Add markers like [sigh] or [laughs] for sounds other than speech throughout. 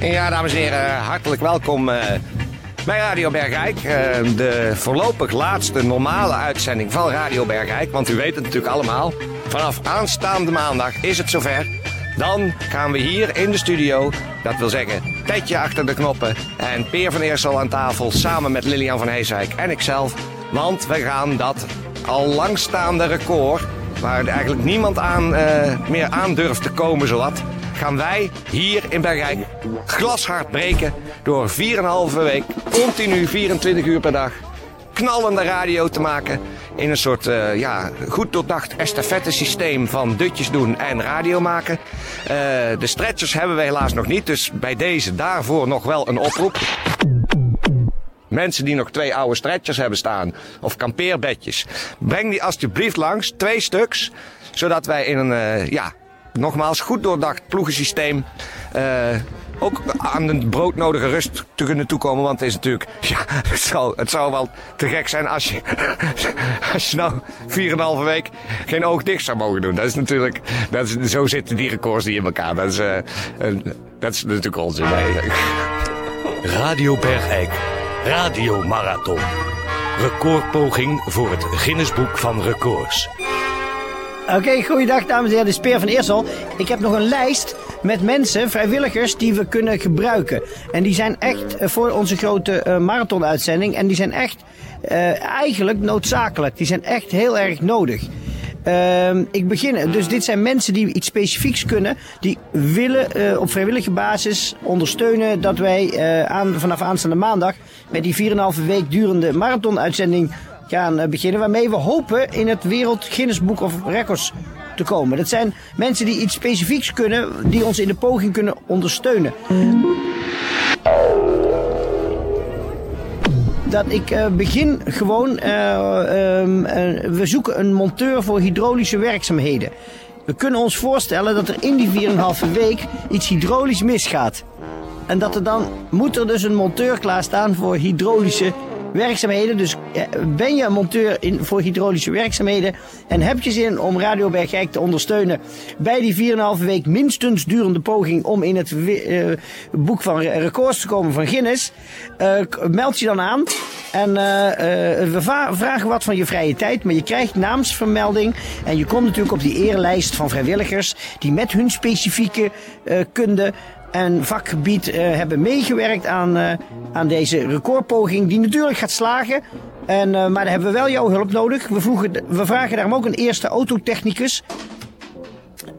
Ja, dames en heren, hartelijk welkom uh, bij Radio Bergijk. Uh, de voorlopig laatste normale uitzending van Radio Bergijk. Want u weet het natuurlijk allemaal. Vanaf aanstaande maandag is het zover. Dan gaan we hier in de studio, dat wil zeggen Tetje achter de knoppen en Peer van Eersel aan tafel samen met Lilian van Heeswijk en ikzelf. Want we gaan dat al langstaande record, waar eigenlijk niemand aan, uh, meer aan durft te komen zowat, gaan wij hier in Bergijk glashard breken door 4,5 week, continu 24 uur per dag, knallende radio te maken in een soort uh, ja, goed doordacht estafette systeem van dutjes doen en radio maken. Uh, de stretchers hebben we helaas nog niet, dus bij deze daarvoor nog wel een oproep. Mensen die nog twee oude stretchers hebben staan of kampeerbedjes, breng die alsjeblieft langs, twee stuks, zodat wij in een uh, ja, nogmaals goed doordacht ploegensysteem uh, ook aan de broodnodige rust te kunnen toekomen. Want het is natuurlijk, ja, het zou, het zou wel te gek zijn als je, [laughs] als je nou 4,5 week geen oog dicht zou mogen doen. Dat is natuurlijk, dat is, zo zitten die records die in elkaar. Dat is, uh, dat is natuurlijk onzin. Radio Bergijk, Radio Marathon. Recordpoging voor het Guinnessboek van Records. Oké, okay, goeiedag dames en heren, de Speer van Eersel. Ik heb nog een lijst met mensen, vrijwilligers, die we kunnen gebruiken. En die zijn echt voor onze grote uh, marathonuitzending. En die zijn echt uh, eigenlijk noodzakelijk. Die zijn echt heel erg nodig. Uh, ik begin. Dus dit zijn mensen die iets specifieks kunnen. Die willen op vrijwillige basis ondersteunen dat wij aan, vanaf aanstaande maandag met die 4,5 week durende marathonuitzending gaan beginnen. Waarmee we hopen in het Wereld Guinness Book of Records te komen. Dat zijn mensen die iets specifieks kunnen, die ons in de poging kunnen ondersteunen. Dat ik uh, begin gewoon, uh, uh, we zoeken een monteur voor hydraulische werkzaamheden. We kunnen ons voorstellen dat er in die 4,5 week iets hydraulisch misgaat. En dat er dan moet er dus een monteur klaarstaan voor hydraulische werkzaamheden. Dus ben je een monteur in, voor hydraulische werkzaamheden en heb je zin om Radio Bergijk te ondersteunen bij die 4,5 week minstens durende poging om in het uh, boek van records te komen van Guinness, uh, meld je dan aan. En uh, we vragen wat van je vrije tijd, maar je krijgt naamsvermelding. En je komt natuurlijk op die eerlijst van vrijwilligers die met hun specifieke kunde en vakgebied uh, hebben meegewerkt aan, uh, aan deze recordpoging. Die natuurlijk gaat slagen. En, uh, maar daar hebben we wel jouw hulp nodig. We, vroegen, we vragen daarom ook een eerste autotechnicus.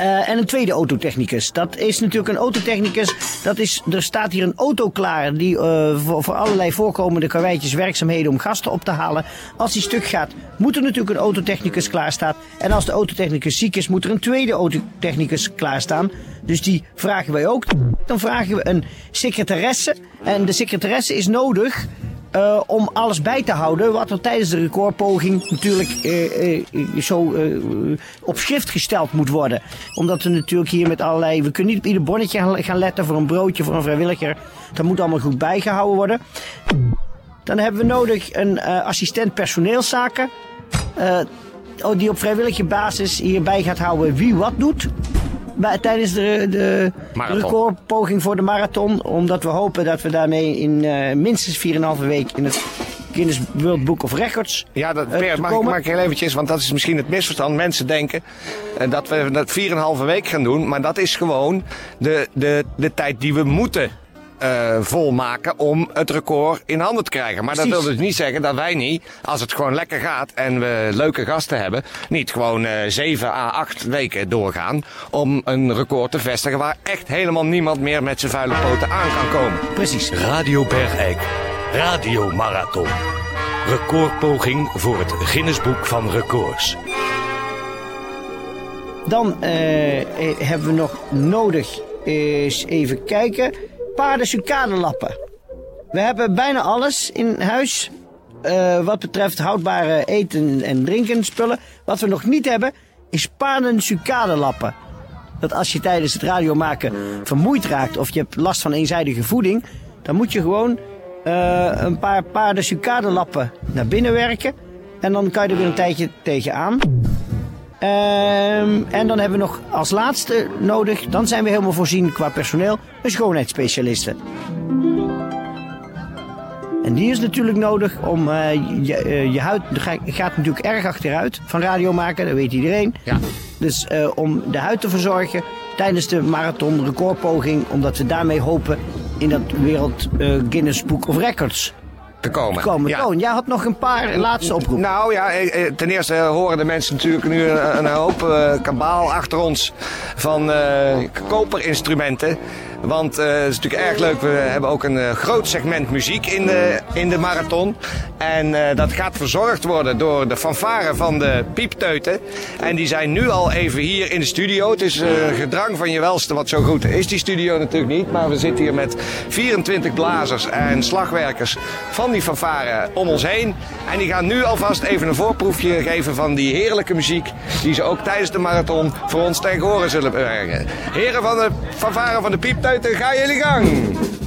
Uh, en een tweede autotechnicus. Dat is natuurlijk een autotechnicus. Dat is, er staat hier een auto klaar die uh, voor, voor allerlei voorkomende karweitjes werkzaamheden om gasten op te halen. Als die stuk gaat, moet er natuurlijk een autotechnicus klaarstaan. En als de autotechnicus ziek is, moet er een tweede autotechnicus klaarstaan. Dus die vragen wij ook. Dan vragen we een secretaresse. En de secretaresse is nodig uh, om alles bij te houden wat er tijdens de recordpoging natuurlijk uh, uh, zo op schrift gesteld moet worden. Omdat we natuurlijk hier met allerlei... We kunnen niet op ieder bonnetje gaan letten voor een broodje, voor een vrijwilliger. Dat moet allemaal goed bijgehouden worden. Dan hebben we nodig een assistent personeelszaken. die op vrijwillige basis hierbij gaat houden wie wat doet bij, tijdens de, de recordpoging voor de marathon. Omdat we hopen dat we daarmee in uh, minstens 4,5 week in het Guinness World Book of Records. Ja, dat uh, mag, ik, mag ik heel eventjes, want dat is misschien het misverstand. Mensen denken uh, dat we dat 4,5 week gaan doen, maar dat is gewoon de, de, de tijd die we moeten uh, volmaken om het record in handen te krijgen. Maar Precies. dat wil dus niet zeggen dat wij niet, als het gewoon lekker gaat en we leuke gasten hebben, niet gewoon uh, 7 à 8 weken doorgaan om een record te vestigen waar echt helemaal niemand meer met zijn vuile poten aan kan komen. Precies. Radio Bergijk. Radio Marathon. Recordpoging voor het Guinnessboek van Records. Dan uh, hebben we nog nodig eens even kijken. Paarden sucadelappen. We hebben bijna alles in huis. eh, wat betreft houdbare eten en drinken spullen. Wat we nog niet hebben is paarden sucadelappen. Dat als je tijdens het radio maken vermoeid raakt of je hebt last van eenzijdige voeding, dan moet je gewoon eh, een paar paarden sucadelappen naar binnen werken. En dan kan je er weer een tijdje tegenaan. Ehm, en dan hebben we nog als laatste nodig, dan zijn we helemaal voorzien qua personeel, een schoonheidsspecialiste. En die is natuurlijk nodig om eh, je, eh, je huid ga- gaat natuurlijk erg achteruit van radio maken, dat weet iedereen. Ja. Dus eh, om de huid te verzorgen tijdens de marathon recordpoging, omdat we daarmee hopen in dat wereld Guinness Book of Records Te komen. te komen. Ja. Toon, jij had nog een paar laatste oproepen. Nou ja, eh, eh, ten eerste horen de mensen natuurlijk nu een, een hoop eh, kabaal achter ons van eh, koperinstrumenten. Want eh, het is natuurlijk erg leuk. We hebben ook een eh, groot segment muziek in de, in de marathon. En eh, dat gaat verzorgd worden door de fanfare van de piepteuten. En die zijn nu al even hier in de studio. Het is gedrang van je welste wat zo goed is die studio natuurlijk niet. Maar we zitten hier met 24 blazers en slagwerkers van die fanfare om ons heen. En die gaan nu alvast even een voorproefje geven van die heerlijke muziek. Die ze ook tijdens de marathon voor ons tegen horen zullen brengen. Heren van de fanfare van de piepteuten, ga jullie gang!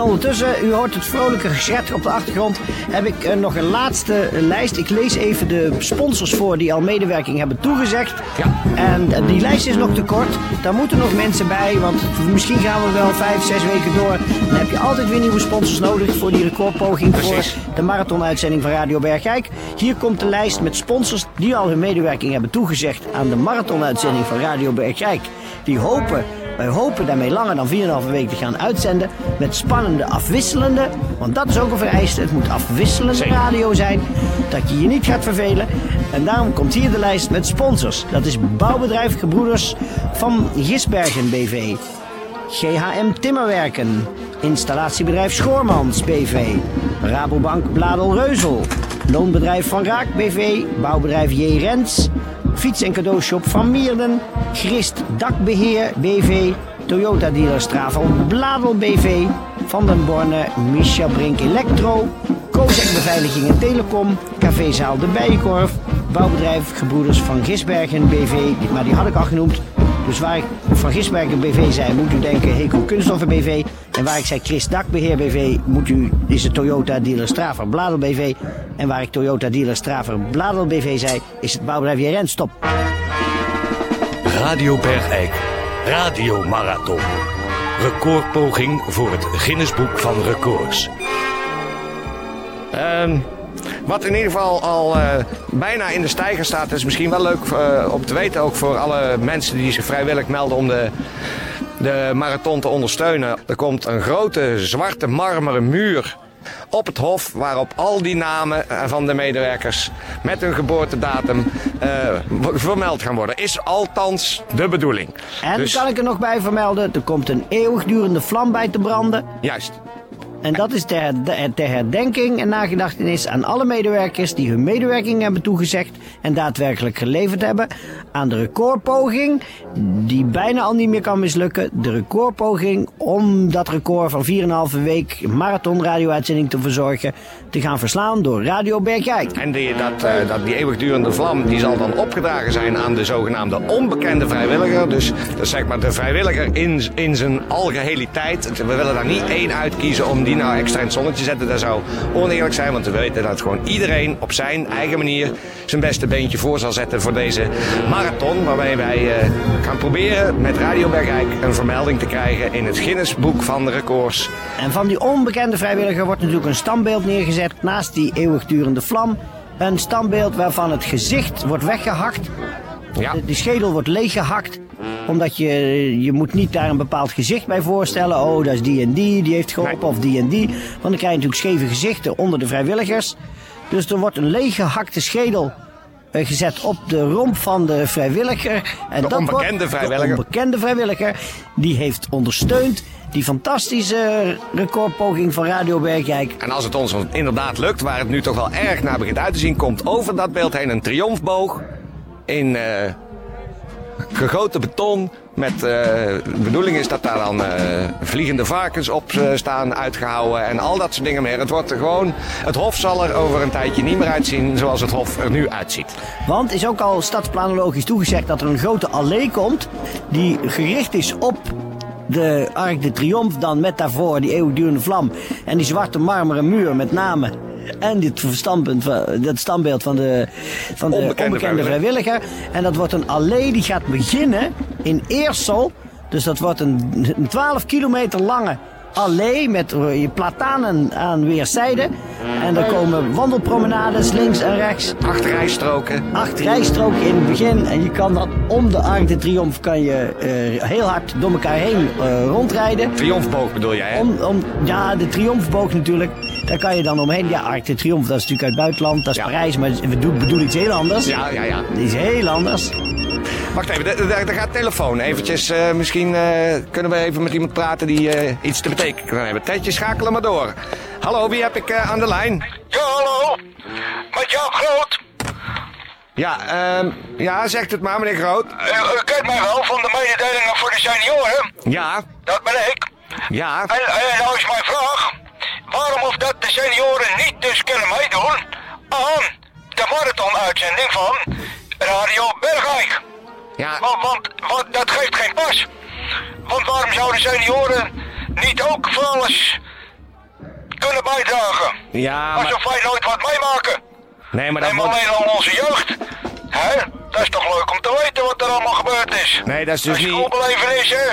En ondertussen, u hoort het vrolijke geschet op de achtergrond, heb ik eh, nog een laatste lijst. Ik lees even de sponsors voor die al medewerking hebben toegezegd. Ja. En eh, die lijst is nog te kort. Daar moeten nog mensen bij, want misschien gaan we wel vijf, zes weken door. Dan heb je altijd weer nieuwe sponsors nodig voor die recordpoging Precies. voor de marathonuitzending van Radio Bergijk. Hier komt de lijst met sponsors die al hun medewerking hebben toegezegd aan de marathonuitzending van Radio Bergijk. Die hopen wij hopen daarmee langer dan 4,5 week te gaan uitzenden met spannende afwisselende, want dat is ook een vereiste. Het moet afwisselende Zeker. radio zijn, dat je je niet gaat vervelen. En daarom komt hier de lijst met sponsors. Dat is Bouwbedrijf Gebroeders van Gisbergen BV, GHM Timmerwerken, Installatiebedrijf Schoormans BV, Rabobank Bladel Reuzel, Loonbedrijf Van Raak BV, Bouwbedrijf J. Rens, Fiets- en cadeaushop Van Mierden, Christ Dakbeheer BV, Toyota dealer Stravel Bladel BV, Van den Borne, Micha Brink Electro, Kozek Beveiliging en Telecom, Cafézaal De Bijenkorf, Bouwbedrijf Gebroeders van Gisbergen BV, maar die had ik al genoemd. Dus waar ik van Gisbergen BV zei, moet u denken Heco Kunststoffen BV. En waar ik zei Chris Dakbeheer BV, moet u, is het Toyota dealer Straver Bladel BV. En waar ik Toyota dealer Straver Bladel BV zei, is het bouwbedrijf JRN. Stop. Radio Bergijk. Radio Marathon. Recordpoging voor het Guinnessboek van Records. Ehm, wat in ieder geval al eh, bijna in de stijger staat, is misschien wel leuk eh, om te weten ook voor alle mensen die zich vrijwillig melden om de, de marathon te ondersteunen. Er komt een grote zwarte marmeren muur op het hof waarop al die namen eh, van de medewerkers met hun geboortedatum eh, vermeld gaan worden. Is althans de bedoeling. En Dus- kan ik er nog bij vermelden, er komt een eeuwigdurende vlam bij te branden. Juist. En dat is ter, herde- ter herdenking en nagedachtenis aan alle medewerkers die hun medewerking hebben toegezegd en daadwerkelijk geleverd hebben aan de recordpoging, die bijna al niet meer kan mislukken. De recordpoging om dat record van 4,5 week marathon radio-uitzending te verzorgen, te gaan verslaan door Radio Bergijk. En die, dat, eh, dat, die eeuwigdurende vlam die zal dan opgedragen zijn aan de zogenaamde onbekende vrijwilliger. Dus dat is zeg maar de vrijwilliger in, in zijn algeheliteit. We willen daar niet één uitkiezen om die nou extra in het zonnetje te zetten. Dat zou oneerlijk zijn, want we weten dat gewoon iedereen op zijn eigen manier zijn beste beentje voor zal zetten voor deze marathon. Waarbij wij eh, gaan proberen met Radio Bergijk een vermelding te krijgen in het Guinnessboek van de records. En van die onbekende vrijwilliger wordt natuurlijk een standbeeld neergezet naast die eeuwigdurende vlam. Een standbeeld waarvan het gezicht wordt weggehakt Ja. Die schedel wordt leeggehakt. Omdat je, je moet niet daar een bepaald gezicht bij voorstellen. Oh, dat is die en die, die heeft geholpen. Nee. Of die en die. Want dan krijg je natuurlijk scheve gezichten onder de vrijwilligers. Dus er wordt een leeggehakte schedel gezet op de romp van de vrijwilliger. En De onbekende wordt, vrijwilliger. De onbekende vrijwilliger. Die heeft ondersteund die fantastische recordpoging van Radio Bergijk. En als het ons inderdaad lukt, waar het nu toch wel erg naar begint uit te zien, komt over dat beeld heen een triomfboog in eh, gegoten beton. Met, eh, de bedoeling is dat daar dan eh, vliegende varkens op eh, staan uitgehouden en al dat soort dingen meer. Het wordt gewoon, het hof zal er over een tijdje niet meer uitzien zoals het hof er nu uitziet. Want is ook al stadsplanologisch toegezegd dat er een grote allee komt. die gericht is op de Arc de Triomphe. dan met daarvoor die eeuwigdurende vlam. en die zwarte marmeren muur met name. En dit standpunt, dat standbeeld van de, van de Onbekende onbekende, vrijwilliger. En dat wordt een allee die gaat beginnen in Eersel. Dus dat wordt een, een 12 kilometer lange allee met eh, platanen aan weerszijden. En er komen wandelpromenades links en rechts Acht rijstroken. acht rijstroken in het begin. En je kan dan om de Arc de Triomphe kan je eh, heel hard door elkaar heen eh, rondrijden. Triomfboog bedoel jij, hè? Om, om, ja, de Triomfboog natuurlijk. Daar kan je dan omheen. Ja, Arc de Triomphe, dat is natuurlijk uit het buitenland. Dat is Ja. Parijs, maar we doen, bedoel iets heel anders. Ja, ja, ja. Die is heel anders. Wacht even, er gaat telefoon. Eventjes, eh, misschien eh, kunnen we even met iemand praten die eh, iets te betekenen kan hebben. Tijdje, schakelen maar door. Hallo, wie heb ik aan de lijn? Ja, hallo. Met Jaap Groot. Ja, ehm, ja, zegt het maar, meneer Groot. U, u kent mij wel van de mededelingen voor de senioren. Ja, Dat ben ik. ja. En, en nou is mijn vraag. De senioren niet dus kunnen meedoen aan de marathon-uitzending van Radio Bergijk? Ja, Want, want, want dat geeft geen pas. Want waarom zouden senioren niet ook voor alles kunnen bijdragen? ja, Alsof maar... wij nooit wat meemaken. Nee, maar dat wordt... alleen al onze jeugd. Hè? Dat is toch leuk om te weten wat er allemaal gebeurd is. Nee, dat is dus De niet... schoolbelevenissen.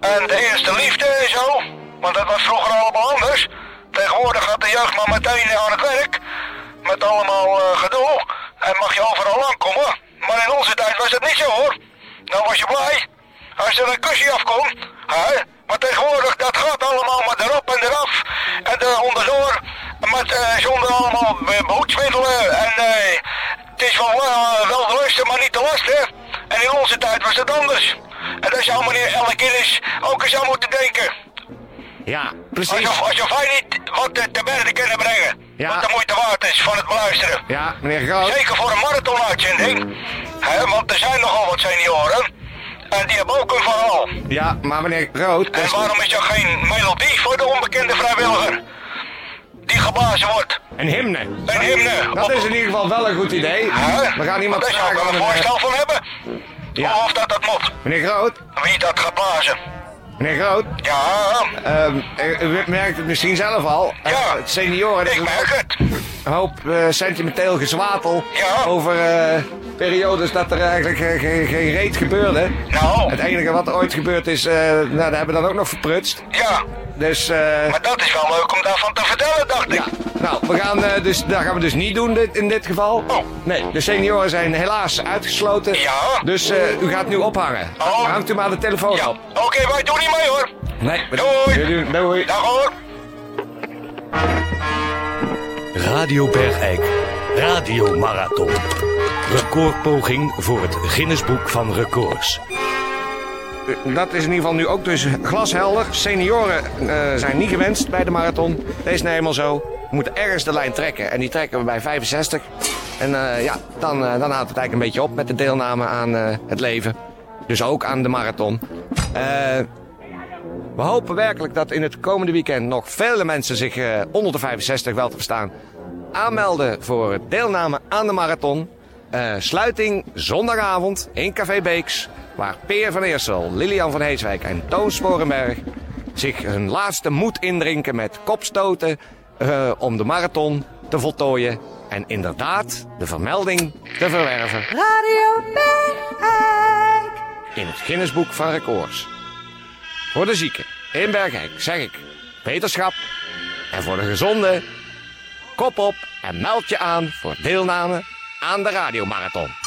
En de eerste liefde en zo. Want dat was vroeger allemaal anders. Tegenwoordig gaat de jeugd maar meteen aan het werk. Met allemaal eh, gedoe. En mag je overal langkomen. Maar in onze tijd was dat niet zo hoor. Dan was je blij. Als er een kusje afkomt. Hè? Maar tegenwoordig, dat gaat allemaal maar erop en eraf. En er onderdoor. Met, eh, zonder allemaal eh, behoedsmiddelen. En eh, het is wel, wel de maar niet de lasten. En in onze tijd was het anders. En daar zou meneer Ellekinnis ook eens aan moeten denken. Ja, precies. Alsof, alsof wij niet wat eh, te berden kunnen brengen. Ja. Wat de moeite waard is van het beluisteren. Ja, meneer Groot. Zeker voor een marathonuitzending. Hè, want er zijn nogal wat senioren. En die hebben ook een verhaal. Ja, maar meneer Groot... En waarom is er geen melodie voor de onbekende vrijwilliger? Die geblazen wordt. Een hymne. Een hymne. Dat is in ieder geval wel een goed idee. We gaan iemand Daar zou ik vragen wel een een, voorstel van hebben. Ja. Of dat dat moet. Meneer Groot. Wie dat gaat blazen. Meneer Groot. Ja, ehm, u, merkt het misschien zelf al. Eh, Ja. het senioren. ik merk het. Een hoop eh, sentimenteel gezwatel. Ja. Over eh, periodes dat er eigenlijk geen, geen reet gebeurde. Nou, Het enige wat er ooit gebeurd is, nou, dat hebben we dan ook nog verprutst. ja. Dus, eh, Maar dat is wel leuk om daarvan te vertellen, dacht ik. ja. Nou, we gaan, eh, dus, dat gaan we dus niet doen dit, in dit geval. Oh. Nee, de senioren zijn helaas uitgesloten. Ja. Dus eh, u gaat nu ophangen. Oh. Hangt u maar de telefoon Ja, op. oké, wij doen niet mee hoor. Nee, we- Doei. we doen- doei. Dag hoor. Radio Bergijk. Radio Marathon. Recordpoging voor het Guinnessboek van Records. Dat is in ieder geval nu ook dus glashelder. Senioren eh, zijn niet gewenst bij de marathon. Dat is nou eenmaal zo. We moeten ergens de lijn trekken. En die trekken we bij 65. En eh, ja, dan, eh, dan houdt het eigenlijk een beetje op met de deelname aan eh, het leven. Dus ook aan de marathon. Eh, we hopen werkelijk dat in het komende weekend nog vele mensen zich eh, onder de 65 wel te verstaan aanmelden voor deelname aan de marathon. Eh, sluiting zondagavond in Café Beeks, waar Peer van Eersel, Lilian van Heeswijk en Toon Sporenberg zich hun laatste moed indrinken met kopstoten eh, om de marathon te voltooien en inderdaad de vermelding te verwerven Radio Bergijk. in het Guinnessboek van Records. Voor de zieken in Bergijk zeg ik beterschap en voor de gezonde kop op en meld je aan voor deelname aan de radiomarathon.